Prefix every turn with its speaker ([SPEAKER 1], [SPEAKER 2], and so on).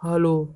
[SPEAKER 1] 哈喽